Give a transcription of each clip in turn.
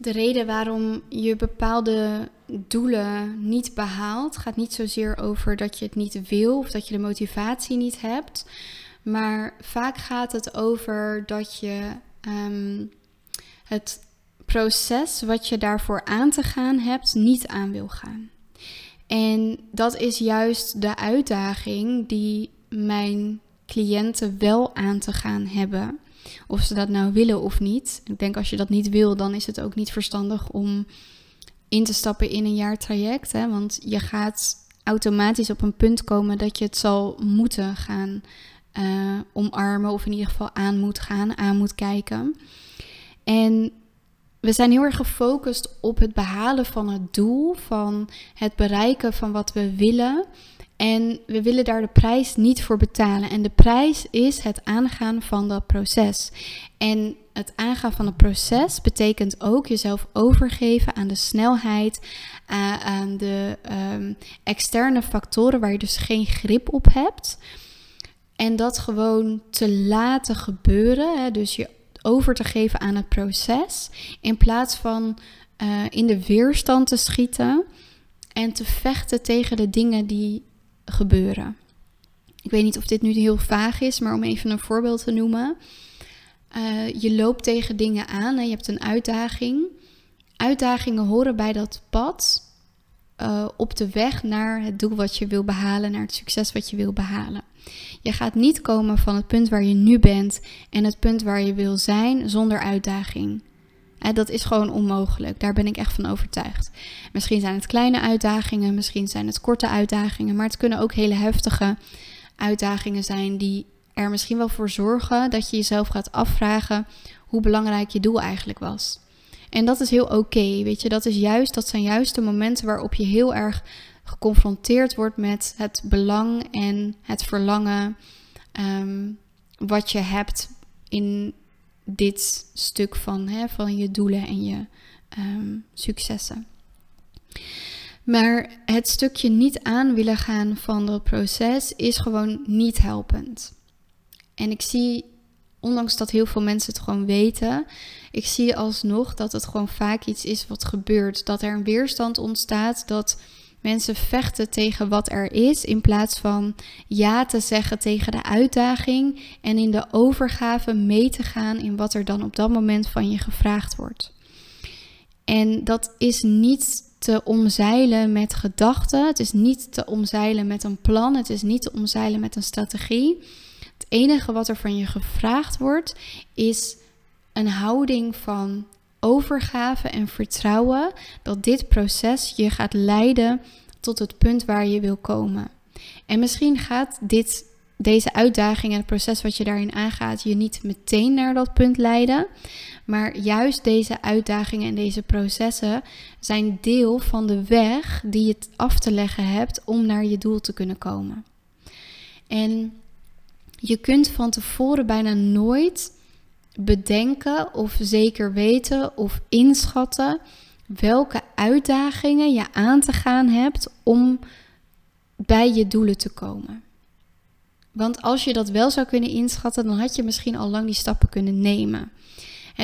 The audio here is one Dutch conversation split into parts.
De reden waarom je bepaalde doelen niet behaalt, gaat niet zozeer over dat je het niet wil of dat je de motivatie niet hebt. Maar vaak gaat het over dat je ehm, het proces wat je daarvoor aan te gaan hebt, niet aan wil gaan. En dat is juist de uitdaging die mijn cliënten wel aan te gaan hebben. Of ze dat nou willen of niet. Ik denk als je dat niet wil, dan is het ook niet verstandig om in te stappen in een jaar traject. Hè? Want je gaat automatisch op een punt komen dat je het zal moeten gaan uh, omarmen. Of in ieder geval aan moet gaan, aan moet kijken. En we zijn heel erg gefocust op het behalen van het doel, van het bereiken van wat we willen. En we willen daar de prijs niet voor betalen. En de prijs is het aangaan van dat proces. En het aangaan van het proces betekent ook jezelf overgeven aan de snelheid, aan de um, externe factoren waar je dus geen grip op hebt. En dat gewoon te laten gebeuren. Hè? Dus je over te geven aan het proces. In plaats van uh, in de weerstand te schieten en te vechten tegen de dingen die gebeuren. Ik weet niet of dit nu heel vaag is, maar om even een voorbeeld te noemen. Uh, je loopt tegen dingen aan en je hebt een uitdaging. Uitdagingen horen bij dat pad uh, op de weg naar het doel wat je wil behalen, naar het succes wat je wil behalen. Je gaat niet komen van het punt waar je nu bent en het punt waar je wil zijn zonder uitdaging. Dat is gewoon onmogelijk. Daar ben ik echt van overtuigd. Misschien zijn het kleine uitdagingen, misschien zijn het korte uitdagingen, maar het kunnen ook hele heftige uitdagingen zijn die er misschien wel voor zorgen dat je jezelf gaat afvragen hoe belangrijk je doel eigenlijk was. En dat is heel oké, weet je. Dat, is juist, dat zijn juist de momenten waarop je heel erg geconfronteerd wordt met het belang en het verlangen ehm, wat je hebt in dit stuk van, hè, van je doelen en je ehm, successen. Maar het stukje niet aan willen gaan van dat proces is gewoon niet helpend. En ik zie, ondanks dat heel veel mensen het gewoon weten, ik zie alsnog dat het gewoon vaak iets is wat gebeurt. Dat er een weerstand ontstaat, dat mensen vechten tegen wat er is, in plaats van ja te zeggen tegen de uitdaging en in de overgave mee te gaan in wat er dan op dat moment van je gevraagd wordt. En dat is niet te omzeilen met gedachten, het is niet te omzeilen met een plan, het is niet te omzeilen met een strategie. Het enige wat er van je gevraagd wordt is een houding van overgave en vertrouwen dat dit proces je gaat leiden tot het punt waar je wil komen. En misschien gaat dit, deze uitdaging en het proces wat je daarin aangaat je niet meteen naar dat punt leiden. Maar juist deze uitdagingen en deze processen zijn deel van de weg die je af te leggen hebt om naar je doel te kunnen komen. En je kunt van tevoren bijna nooit bedenken of zeker weten of inschatten welke uitdagingen je aan te gaan hebt om bij je doelen te komen. Want als je dat wel zou kunnen inschatten, dan had je misschien al lang die stappen kunnen nemen.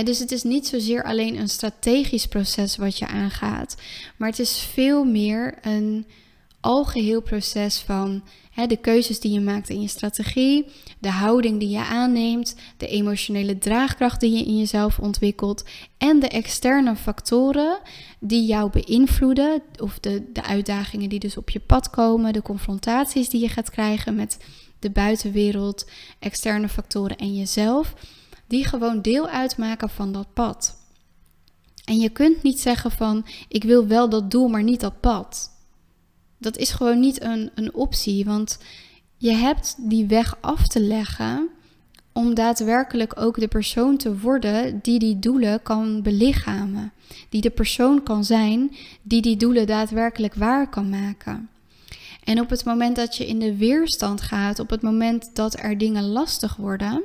dus het is niet zozeer alleen een strategisch proces wat je aangaat, maar het is veel meer een algeheel proces van de keuzes die je maakt in je strategie, de houding die je aanneemt, de emotionele draagkracht die je in jezelf ontwikkelt en de externe factoren die jou beïnvloeden, of de, de uitdagingen die dus op je pad komen, de confrontaties die je gaat krijgen met de buitenwereld, externe factoren en jezelf, die gewoon deel uitmaken van dat pad. En je kunt niet zeggen van ik wil wel dat doel, maar niet dat pad. Dat is gewoon niet een, een optie, want je hebt die weg af te leggen om daadwerkelijk ook de persoon te worden die die doelen kan belichamen. Die de persoon kan zijn die die doelen daadwerkelijk waar kan maken. En op het moment dat je in de weerstand gaat, op het moment dat er dingen lastig worden,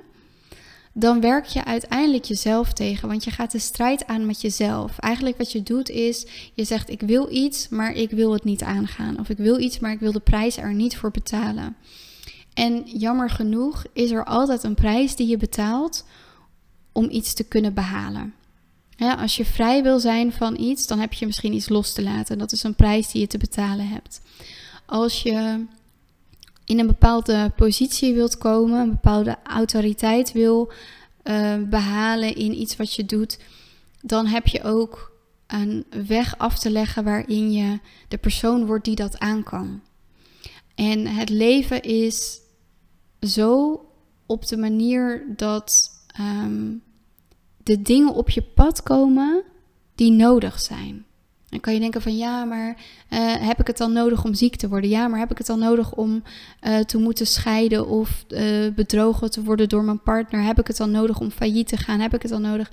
dan werk je uiteindelijk jezelf tegen. Want je gaat de strijd aan met jezelf. Eigenlijk wat je doet is, je zegt ik wil iets, maar ik wil het niet aangaan. Of ik wil iets, maar ik wil de prijs er niet voor betalen. En jammer genoeg is er altijd een prijs die je betaalt om iets te kunnen behalen. Als je vrij wil zijn van iets, dan heb je misschien iets los te laten. Dat is een prijs die je te betalen hebt. Als je in een bepaalde positie wilt komen, een bepaalde autoriteit wil uh, behalen in iets wat je doet, dan heb je ook een weg af te leggen waarin je de persoon wordt die dat aan kan. En het leven is zo op de manier dat um, de dingen op je pad komen die nodig zijn. Dan kan je denken van ja, maar uh, heb ik het dan nodig om ziek te worden? Ja, maar heb ik het dan nodig om uh, te moeten scheiden of uh, bedrogen te worden door mijn partner? Heb ik het dan nodig om failliet te gaan? Heb ik het dan nodig?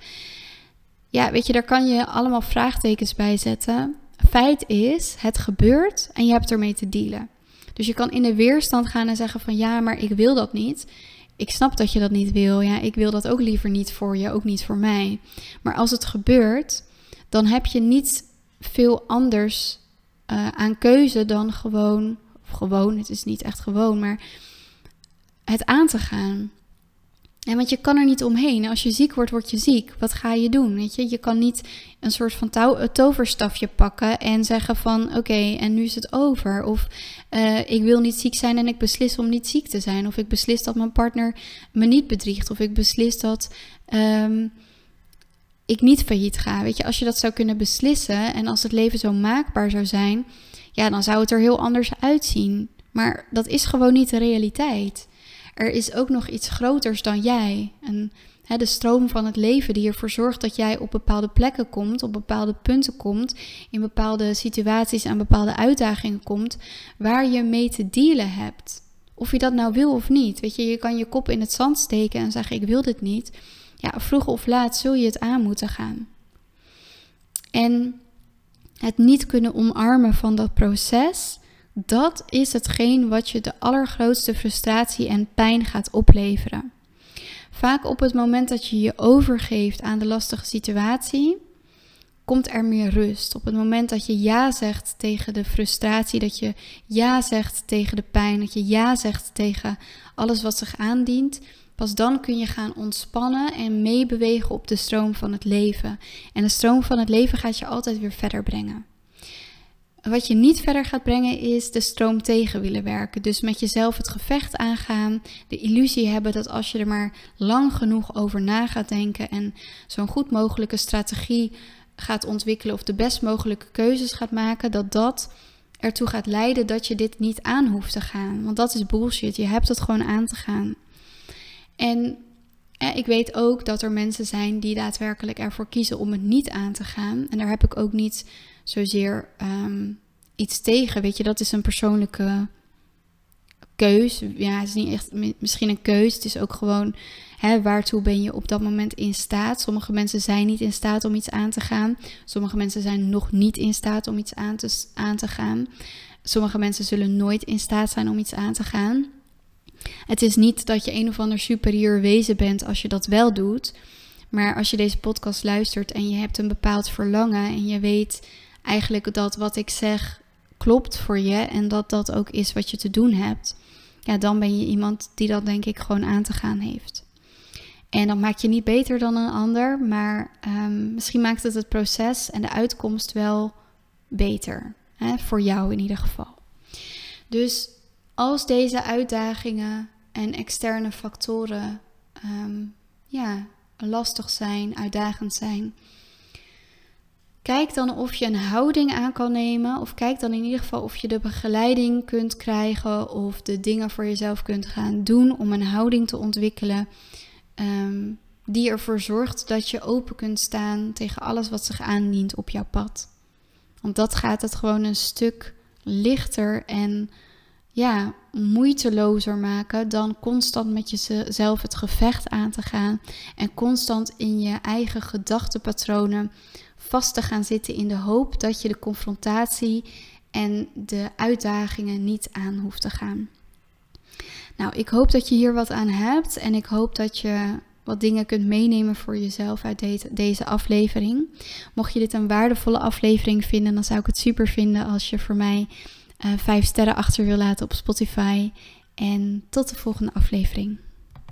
Ja, weet je, daar kan je allemaal vraagtekens bij zetten. Feit is, het gebeurt en je hebt ermee te dealen. Dus je kan in de weerstand gaan en zeggen van ja, maar ik wil dat niet. Ik snap dat je dat niet wil. Ja, ik wil dat ook liever niet voor je, ook niet voor mij. Maar als het gebeurt, dan heb je niet veel anders uh, aan keuze dan gewoon, gewoon, het is niet echt gewoon, maar het aan te gaan. En want je kan er niet omheen. Als je ziek wordt, word je ziek. Wat ga je doen? Weet je, je kan niet een soort van toverstafje pakken en zeggen van oké, en nu is het over. Of uh, ik wil niet ziek zijn en ik beslis om niet ziek te zijn. Of ik beslis dat mijn partner me niet bedriegt. Of ik beslis dat um, ik niet failliet ga. Weet je, als je dat zou kunnen beslissen en als het leven zo maakbaar zou zijn, ja, dan zou het er heel anders uitzien. Maar dat is gewoon niet de realiteit er is ook nog iets groters dan jij. En hè, de stroom van het leven die ervoor zorgt dat jij op bepaalde plekken komt, op bepaalde punten komt, in bepaalde situaties en bepaalde uitdagingen komt, waar je mee te dealen hebt. Of je dat nou wil of niet. Weet je, je kan je kop in het zand steken en zeggen: Ik wil dit niet. Ja, vroeg of laat zul je het aan moeten gaan. En het niet kunnen omarmen van dat proces dat is hetgeen wat je de allergrootste frustratie en pijn gaat opleveren. Vaak op het moment dat je je overgeeft aan de lastige situatie, komt er meer rust. Op het moment dat je ja zegt tegen de frustratie, dat je ja zegt tegen de pijn, dat je ja zegt tegen alles wat zich aandient, pas dan kun je gaan ontspannen en meebewegen op de stroom van het leven. En de stroom van het leven gaat je altijd weer verder brengen. Wat je niet verder gaat brengen is de stroom tegen willen werken. Dus met jezelf het gevecht aangaan. De illusie hebben dat als je er maar lang genoeg over na gaat denken en zo'n goed mogelijke strategie gaat ontwikkelen of de best mogelijke keuzes gaat maken, dat dat ertoe gaat leiden dat je dit niet aan hoeft te gaan. Want dat is bullshit. Je hebt het gewoon aan te gaan. En ik weet ook dat er mensen zijn die daadwerkelijk ervoor kiezen om het niet aan te gaan. En daar heb ik ook niet zozeer um, iets tegen. Weet je, dat is een persoonlijke keus. Ja, het is niet echt misschien een keus. Het is ook gewoon hè, waartoe ben je op dat moment in staat. Sommige mensen zijn niet in staat om iets aan te gaan. Sommige mensen zijn nog niet in staat om iets aan te, aan te gaan. Sommige mensen zullen nooit in staat zijn om iets aan te gaan. Het is niet dat je een of ander superieur wezen bent als je dat wel doet. Maar als je deze podcast luistert en je hebt een bepaald verlangen en je weet eigenlijk dat wat ik zeg klopt voor je en dat dat ook is wat je te doen hebt, ja, dan ben je iemand die dat denk ik gewoon aan te gaan heeft. En dat maakt je niet beter dan een ander, maar um, misschien maakt het het proces en de uitkomst wel beter. Hè, voor jou in ieder geval. Dus als deze uitdagingen en externe factoren um, ja, lastig zijn, uitdagend zijn, Kijk dan of je een houding aan kan nemen. Of kijk dan in ieder geval of je de begeleiding kunt krijgen. Of de dingen voor jezelf kunt gaan doen om een houding te ontwikkelen. Um, die ervoor zorgt dat je open kunt staan tegen alles wat zich aandient op jouw pad. Want dat gaat het gewoon een stuk lichter en ja, moeitelozer maken dan constant met jezelf het gevecht aan te gaan en constant in je eigen gedachtenpatronen vast te gaan zitten in de hoop dat je de confrontatie en de uitdagingen niet aan hoeft te gaan. Nou, ik hoop dat je hier wat aan hebt en ik hoop dat je wat dingen kunt meenemen voor jezelf uit deze aflevering. Mocht je dit een waardevolle aflevering vinden, dan zou ik het super vinden als je voor mij vijf sterren achter wil laten op Spotify. En tot de volgende aflevering.